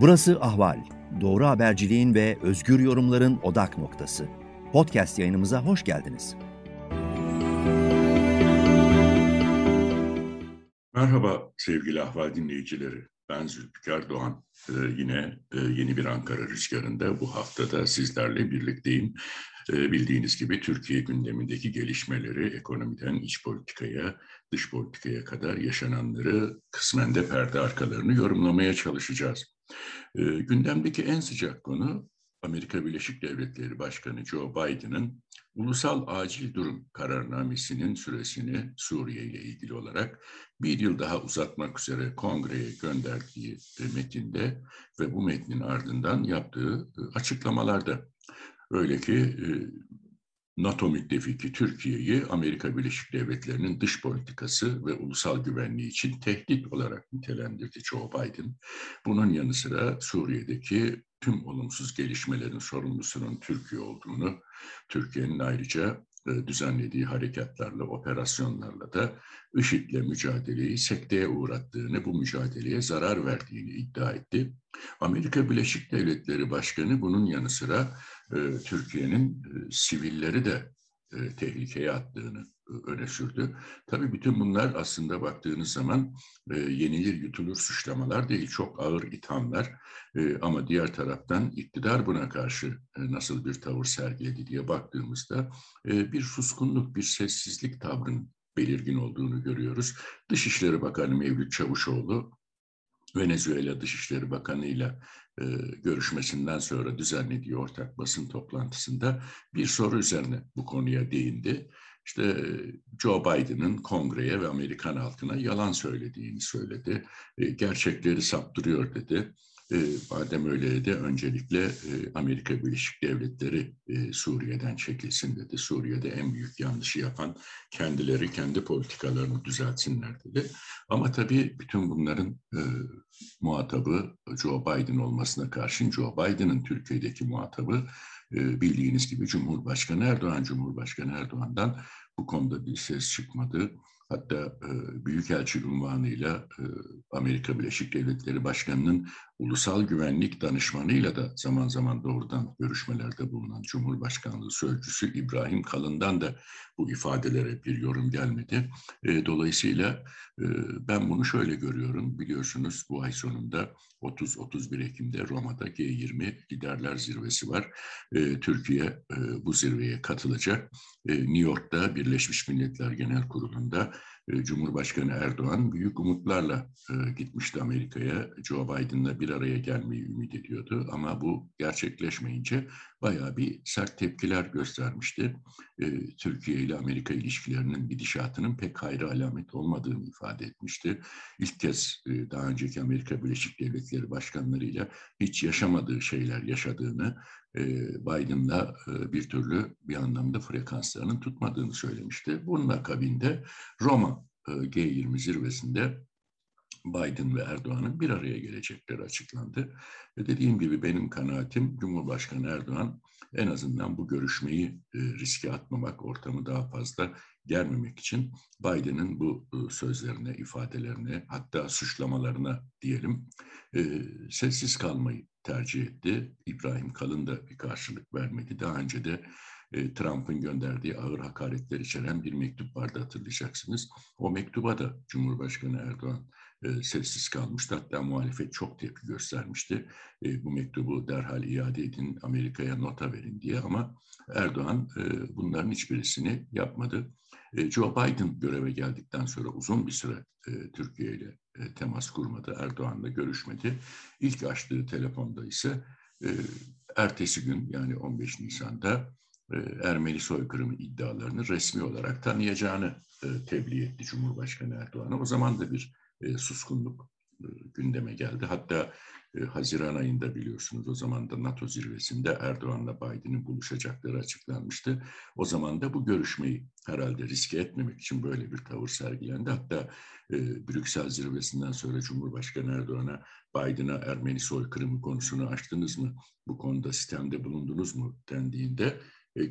Burası Ahval. Doğru haberciliğin ve özgür yorumların odak noktası. Podcast yayınımıza hoş geldiniz. Merhaba sevgili Ahval dinleyicileri. Ben Zülfikar Doğan. Ee, yine e, yeni bir Ankara Rüzgarı'nda bu haftada sizlerle birlikteyim. Ee, bildiğiniz gibi Türkiye gündemindeki gelişmeleri ekonomiden iç politikaya, dış politikaya kadar yaşananları kısmen de perde arkalarını yorumlamaya çalışacağız. Ee, gündemdeki en sıcak konu Amerika Birleşik Devletleri Başkanı Joe Biden'ın ulusal acil durum kararnamesinin süresini Suriye ile ilgili olarak bir yıl daha uzatmak üzere kongreye gönderdiği metinde ve bu metnin ardından yaptığı e, açıklamalarda. Öyle ki e, NATO müttefiki Türkiye'yi Amerika Birleşik Devletleri'nin dış politikası ve ulusal güvenliği için tehdit olarak nitelendirdi Joe Biden. Bunun yanı sıra Suriye'deki tüm olumsuz gelişmelerin sorumlusunun Türkiye olduğunu, Türkiye'nin ayrıca düzenlediği harekatlarla, operasyonlarla da IŞİD'le mücadeleyi sekteye uğrattığını, bu mücadeleye zarar verdiğini iddia etti. Amerika Birleşik Devletleri Başkanı bunun yanı sıra e, Türkiye'nin e, sivilleri de e, tehlikeye attığını e, öne sürdü. Tabii bütün bunlar aslında baktığınız zaman e, yenilir yutulur suçlamalar değil, çok ağır ithamlar. E, ama diğer taraftan iktidar buna karşı e, nasıl bir tavır sergiledi diye baktığımızda e, bir suskunluk, bir sessizlik tavrının belirgin olduğunu görüyoruz. Dışişleri Bakanı Mevlüt Çavuşoğlu Venezuela Dışişleri Bakanı ile görüşmesinden sonra düzenlediği ortak basın toplantısında bir soru üzerine bu konuya değindi. İşte Joe Biden'ın kongreye ve Amerikan halkına yalan söylediğini söyledi. E, gerçekleri saptırıyor dedi. E, madem öyle de öncelikle e, Amerika Birleşik Devletleri Suriye'den çekilsin dedi. Suriye'de en büyük yanlışı yapan kendileri kendi politikalarını düzeltsinler dedi. Ama tabii bütün bunların muhatabı Joe Biden olmasına karşın Joe Biden'ın Türkiye'deki muhatabı bildiğiniz gibi Cumhurbaşkanı Erdoğan, Cumhurbaşkanı Erdoğan'dan bu konuda bir ses çıkmadı. Hatta e, Büyükelçi unvanıyla e, Amerika Birleşik Devletleri Başkanı'nın ulusal güvenlik danışmanıyla da zaman zaman doğrudan görüşmelerde bulunan Cumhurbaşkanlığı Sözcüsü İbrahim Kalın'dan da bu ifadelere bir yorum gelmedi. E, dolayısıyla e, ben bunu şöyle görüyorum. Biliyorsunuz bu ay sonunda 30-31 Ekim'de Roma'da G20 Liderler Zirvesi var. E, Türkiye e, bu zirveye katılacak. E, New York'ta Birleşmiş Milletler Genel Kurulu'nda Cumhurbaşkanı Erdoğan büyük umutlarla e, gitmişti Amerika'ya. Joe Biden'la bir araya gelmeyi ümit ediyordu ama bu gerçekleşmeyince bayağı bir sert tepkiler göstermişti. E, Türkiye ile Amerika ilişkilerinin gidişatının pek hayra alamet olmadığını ifade etmişti. İlk kez daha önceki Amerika Birleşik Devletleri başkanlarıyla hiç yaşamadığı şeyler yaşadığını, Biden'la bir türlü bir anlamda frekanslarının tutmadığını söylemişti. Bunun akabinde Roma G20 zirvesinde Biden ve Erdoğan'ın bir araya gelecekleri açıklandı. Ve dediğim gibi benim kanaatim Cumhurbaşkanı Erdoğan en azından bu görüşmeyi riske atmamak, ortamı daha fazla germemek için Biden'ın bu sözlerine, ifadelerine hatta suçlamalarına diyelim sessiz kalmayı tercih etti. İbrahim Kalın da bir karşılık vermedi. Daha önce de e, Trump'ın gönderdiği ağır hakaretler içeren bir mektup vardı hatırlayacaksınız. O mektuba da Cumhurbaşkanı Erdoğan e, sessiz kalmıştı. Hatta muhalefet çok tepki göstermişti. E, bu mektubu derhal iade edin, Amerika'ya nota verin diye ama Erdoğan e, bunların hiçbirisini yapmadı. E, Joe Biden göreve geldikten sonra uzun bir süre e, Türkiye ile e, temas kurmadı, Erdoğan'la görüşmedi. İlk açtığı telefonda ise e, ertesi gün yani 15 Nisan'da e, Ermeni soykırımı iddialarını resmi olarak tanıyacağını tebliğ etti Cumhurbaşkanı Erdoğan'a. O zaman da bir suskunluk gündeme geldi. Hatta e, Haziran ayında biliyorsunuz o zaman da NATO zirvesinde Erdoğan'la Biden'in buluşacakları açıklanmıştı. O zaman da bu görüşmeyi herhalde riske etmemek için böyle bir tavır sergilendi. Hatta e, Brüksel zirvesinden sonra Cumhurbaşkanı Erdoğan'a Biden'a Ermeni soykırımı konusunu açtınız mı? Bu konuda sistemde bulundunuz mu dendiğinde e,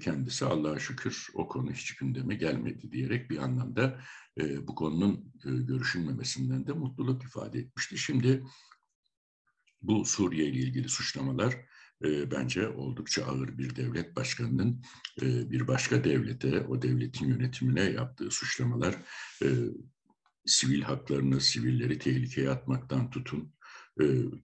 kendisi Allah'a şükür o konu hiç gündeme gelmedi diyerek bir anlamda e, bu konunun e, görüşülmemesinden de mutluluk ifade etmişti. Şimdi bu Suriye ile ilgili suçlamalar e, bence oldukça ağır bir devlet başkanının e, bir başka devlete, o devletin yönetimine yaptığı suçlamalar e, sivil haklarını, sivilleri tehlikeye atmaktan tutun, e,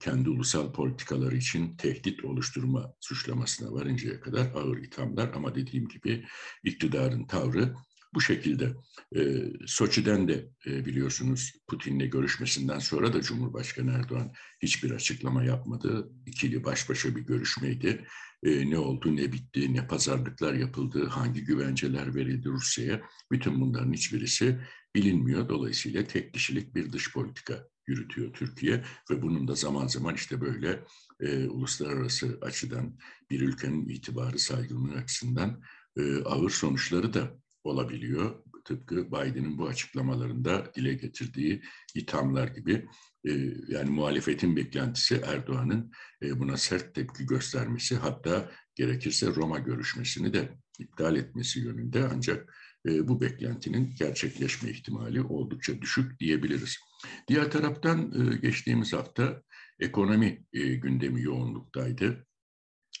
kendi ulusal politikaları için tehdit oluşturma suçlamasına varıncaya kadar ağır ithamlar ama dediğim gibi iktidarın tavrı bu şekilde. E, Soçi'den de e, biliyorsunuz Putin'le görüşmesinden sonra da Cumhurbaşkanı Erdoğan hiçbir açıklama yapmadı. İkili baş başa bir görüşmeydi. E, ne oldu, ne bitti, ne pazarlıklar yapıldı, hangi güvenceler verildi Rusya'ya. Bütün bunların hiçbirisi bilinmiyor. Dolayısıyla tek kişilik bir dış politika yürütüyor Türkiye ve bunun da zaman zaman işte böyle e, uluslararası açıdan bir ülkenin itibarı saygınlığı açısından e, ağır sonuçları da olabiliyor. Tıpkı Biden'ın bu açıklamalarında dile getirdiği ithamlar gibi. E, yani muhalefetin beklentisi Erdoğan'ın e, buna sert tepki göstermesi hatta gerekirse Roma görüşmesini de iptal etmesi yönünde ancak bu beklentinin gerçekleşme ihtimali oldukça düşük diyebiliriz. Diğer taraftan e, geçtiğimiz hafta ekonomi e, gündemi yoğunluktaydı.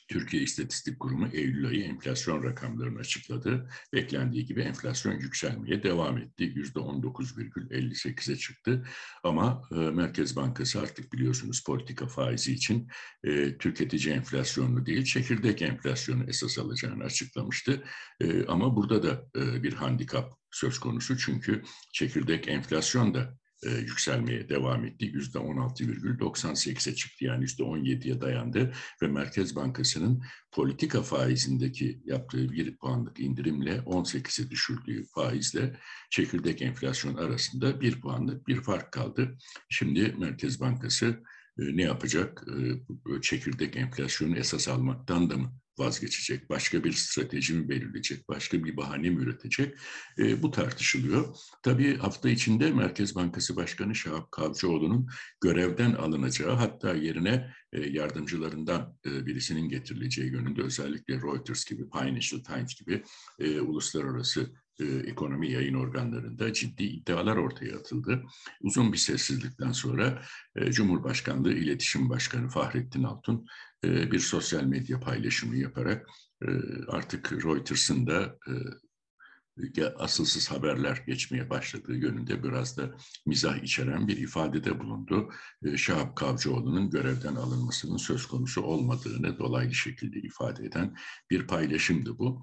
Türkiye İstatistik Kurumu Eylül ayı enflasyon rakamlarını açıkladı. Beklendiği gibi enflasyon yükselmeye devam etti. %19,58'e çıktı. Ama e, Merkez Bankası artık biliyorsunuz politika faizi için e, tüketici enflasyonunu değil çekirdek enflasyonu esas alacağını açıklamıştı. E, ama burada da e, bir handikap söz konusu çünkü çekirdek enflasyon da e, yükselmeye devam etti. Yüzde 16,98'e çıktı yani yüzde 17'ye dayandı ve Merkez Bankası'nın politika faizindeki yaptığı bir puanlık indirimle 18'e düşürdüğü faizle çekirdek enflasyon arasında bir puanlık bir fark kaldı. Şimdi Merkez Bankası e, ne yapacak? E, çekirdek enflasyonu esas almaktan da mı vazgeçecek, başka bir strateji mi belirleyecek, başka bir bahane mi üretecek? E, bu tartışılıyor. Tabii hafta içinde Merkez Bankası Başkanı Şahap Kavcıoğlu'nun görevden alınacağı hatta yerine e, yardımcılarından e, birisinin getirileceği yönünde özellikle Reuters gibi, Financial Times gibi e, uluslararası ekonomi yayın organlarında ciddi iddialar ortaya atıldı. Uzun bir sessizlikten sonra e, Cumhurbaşkanlığı İletişim Başkanı Fahrettin Altun e, bir sosyal medya paylaşımı yaparak e, artık Reuters'ın da e, asılsız haberler geçmeye başladığı yönünde biraz da mizah içeren bir ifadede bulundu. Şahap Kavcıoğlu'nun görevden alınmasının söz konusu olmadığını dolaylı şekilde ifade eden bir paylaşımdı bu.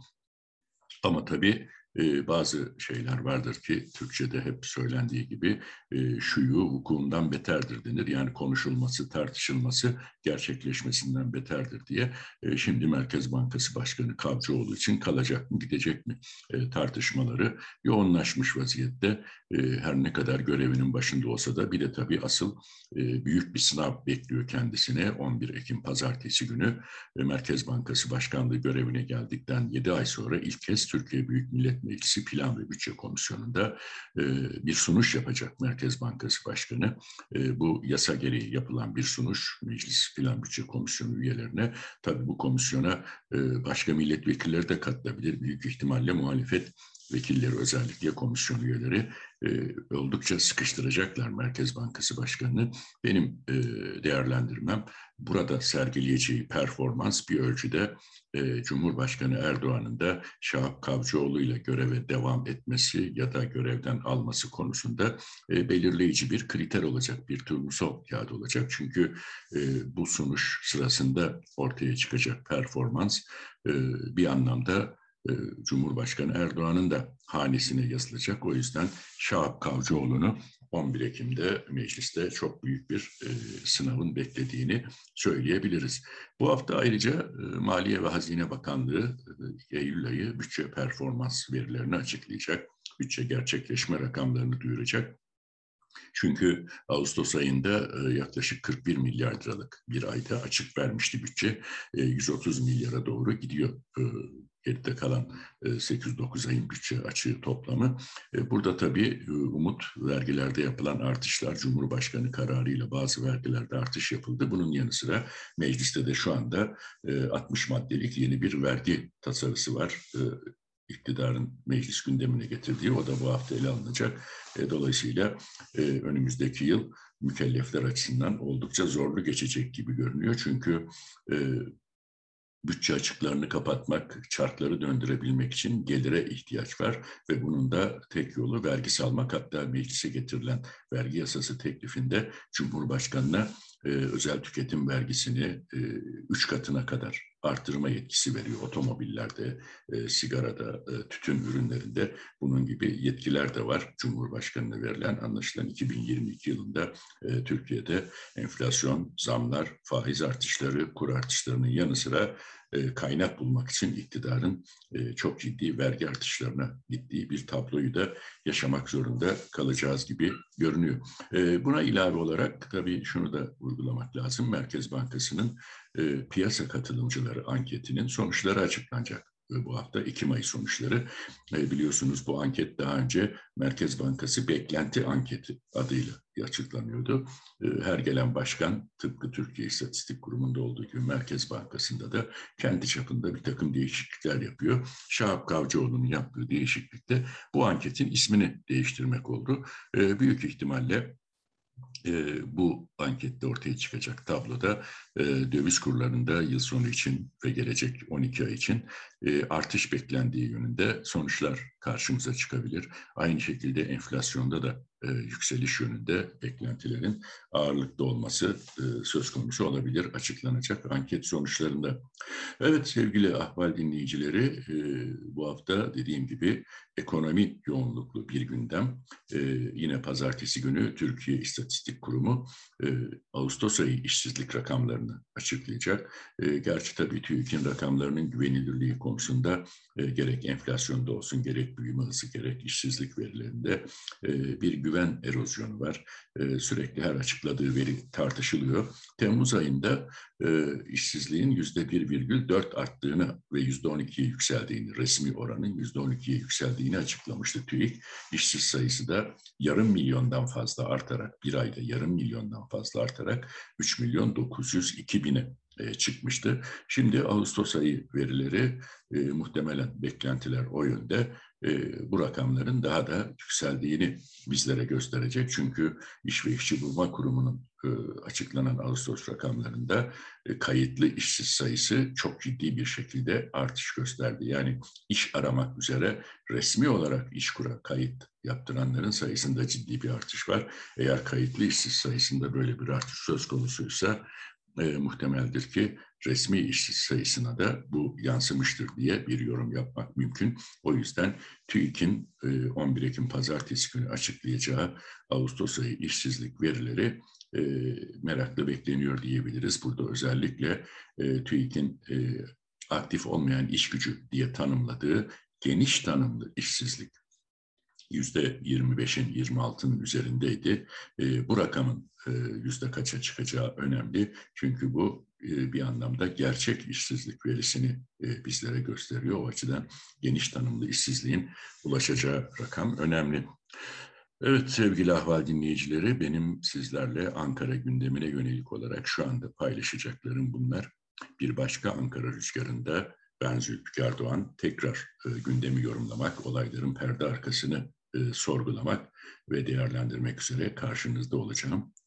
Ama tabii e, bazı şeyler vardır ki Türkçe'de hep söylendiği gibi e, şuyu hukukundan beterdir denir. Yani konuşulması, tartışılması gerçekleşmesinden beterdir diye. E, şimdi Merkez Bankası Başkanı Kavcıoğlu için kalacak mı, gidecek mi e, tartışmaları yoğunlaşmış vaziyette. E, her ne kadar görevinin başında olsa da bir de tabii asıl e, büyük bir sınav bekliyor kendisine. 11 Ekim Pazartesi günü e, Merkez Bankası Başkanlığı görevine geldikten 7 ay sonra ilk kez Türkiye Büyük Millet Meclisi Plan ve Bütçe Komisyonu'nda e, bir sunuş yapacak Merkez Bankası Başkanı. E, bu yasa gereği yapılan bir sunuş Meclis Plan Bütçe Komisyonu üyelerine. Tabii bu komisyona e, başka milletvekilleri de katılabilir. Büyük ihtimalle muhalefet vekilleri özellikle komisyon üyeleri e, oldukça sıkıştıracaklar Merkez Bankası Başkanı'nı. Benim e, değerlendirmem burada sergileyeceği performans bir ölçüde e, Cumhurbaşkanı Erdoğan'ın da Şahap Kavcıoğlu ile göreve devam etmesi ya da görevden alması konusunda e, belirleyici bir kriter olacak, bir turnusol kağıdı olacak. Çünkü e, bu sunuş sırasında ortaya çıkacak performans e, bir anlamda Cumhurbaşkanı Erdoğan'ın da hanesine yazılacak. O yüzden Şahap Kavcıoğlu'nu 11 Ekim'de mecliste çok büyük bir e, sınavın beklediğini söyleyebiliriz. Bu hafta ayrıca e, Maliye ve Hazine Bakanlığı e, Eylül ayı bütçe performans verilerini açıklayacak. Bütçe gerçekleşme rakamlarını duyuracak. Çünkü Ağustos ayında e, yaklaşık 41 milyar liralık bir ayda açık vermişti bütçe. 130 e, milyara doğru gidiyor e, geride kalan 8-9 ayın bütçe açığı toplamı. Burada tabii umut vergilerde yapılan artışlar, Cumhurbaşkanı kararıyla bazı vergilerde artış yapıldı. Bunun yanı sıra mecliste de şu anda 60 maddelik yeni bir vergi tasarısı var iktidarın meclis gündemine getirdiği o da bu hafta ele alınacak. E, dolayısıyla e, önümüzdeki yıl mükellefler açısından oldukça zorlu geçecek gibi görünüyor. Çünkü e, bütçe açıklarını kapatmak, çarkları döndürebilmek için gelire ihtiyaç var ve bunun da tek yolu vergi salmak. Hatta meclise getirilen vergi yasası teklifinde Cumhurbaşkanı'na e, özel tüketim vergisini e, üç katına kadar artırma yetkisi veriyor. Otomobillerde, e, sigarada, e, tütün ürünlerinde bunun gibi yetkiler de var. Cumhurbaşkanı'na verilen anlaşılan 2022 yılında e, Türkiye'de enflasyon, zamlar, faiz artışları, kur artışlarının yanı sıra kaynak bulmak için iktidarın e, çok ciddi vergi artışlarına gittiği bir tabloyu da yaşamak zorunda kalacağız gibi görünüyor. E, buna ilave olarak tabii şunu da vurgulamak lazım. Merkez Bankası'nın piyasa katılımcıları anketinin sonuçları açıklanacak bu hafta Ekim ayı sonuçları. E, biliyorsunuz bu anket daha önce Merkez Bankası Beklenti Anketi adıyla açıklanıyordu. E, her gelen başkan tıpkı Türkiye İstatistik Kurumu'nda olduğu gibi Merkez Bankası'nda da kendi çapında bir takım değişiklikler yapıyor. Şahap Kavcıoğlu'nun yaptığı değişiklikte bu anketin ismini değiştirmek oldu. E, büyük ihtimalle e, bu ankette ortaya çıkacak tabloda e, döviz kurlarında yıl sonu için ve gelecek 12 ay için e, artış beklendiği yönünde sonuçlar karşımıza çıkabilir. Aynı şekilde enflasyonda da e, yükseliş yönünde beklentilerin ağırlıkta olması e, söz konusu olabilir açıklanacak anket sonuçlarında. Evet sevgili ahval dinleyicileri e, bu hafta dediğim gibi ekonomi yoğunluklu bir gündem. E, yine pazartesi günü Türkiye İstatistik Kurumu e, Ağustos ayı işsizlik rakamlarını açıklayacak. E, gerçi tabii TÜİK'in rakamlarının güvenilirliği konusunda e, gerek enflasyonda olsun gerek büyüme hızı gerek işsizlik verilerinde e, bir güven erozyonu var. E, sürekli her açıkladığı veri tartışılıyor. Temmuz ayında e, işsizliğin yüzde 1,4 arttığını ve yüzde 12'ye yükseldiğini, resmi oranın yüzde 12'ye yükseldiğini açıklamıştı TÜİK. İşsiz sayısı da yarım milyondan fazla artarak, bir ayda yarım milyondan fazla artarak 3 milyon 902 bine e, çıkmıştı. Şimdi Ağustos ayı verileri e, muhtemelen beklentiler o yönde e, bu rakamların daha da yükseldiğini bizlere gösterecek. Çünkü İş ve İşçi Bulma Kurumu'nun e, açıklanan Ağustos rakamlarında e, kayıtlı işsiz sayısı çok ciddi bir şekilde artış gösterdi. Yani iş aramak üzere resmi olarak işkura kayıt yaptıranların sayısında ciddi bir artış var. Eğer kayıtlı işsiz sayısında böyle bir artış söz konusuysa e, muhtemeldir ki resmi işsiz sayısına da bu yansımıştır diye bir yorum yapmak mümkün. O yüzden TÜİK'in e, 11 Ekim pazartesi günü açıklayacağı Ağustos ayı işsizlik verileri e, merakla bekleniyor diyebiliriz. Burada özellikle e, TÜİK'in e, aktif olmayan iş gücü diye tanımladığı geniş tanımlı işsizlik yüzde 25'in 26'nın üzerindeydi. E, bu rakamın yüzde kaça çıkacağı önemli. Çünkü bu e, bir anlamda gerçek işsizlik verisini e, bizlere gösteriyor. O açıdan geniş tanımlı işsizliğin ulaşacağı rakam önemli. Evet sevgili ahval dinleyicileri benim sizlerle Ankara gündemine yönelik olarak şu anda paylaşacaklarım bunlar. Bir başka Ankara rüzgarında ben Zülfikar Doğan tekrar e, gündemi yorumlamak, olayların perde arkasını e, sorgulamak ve değerlendirmek üzere karşınızda olacağım.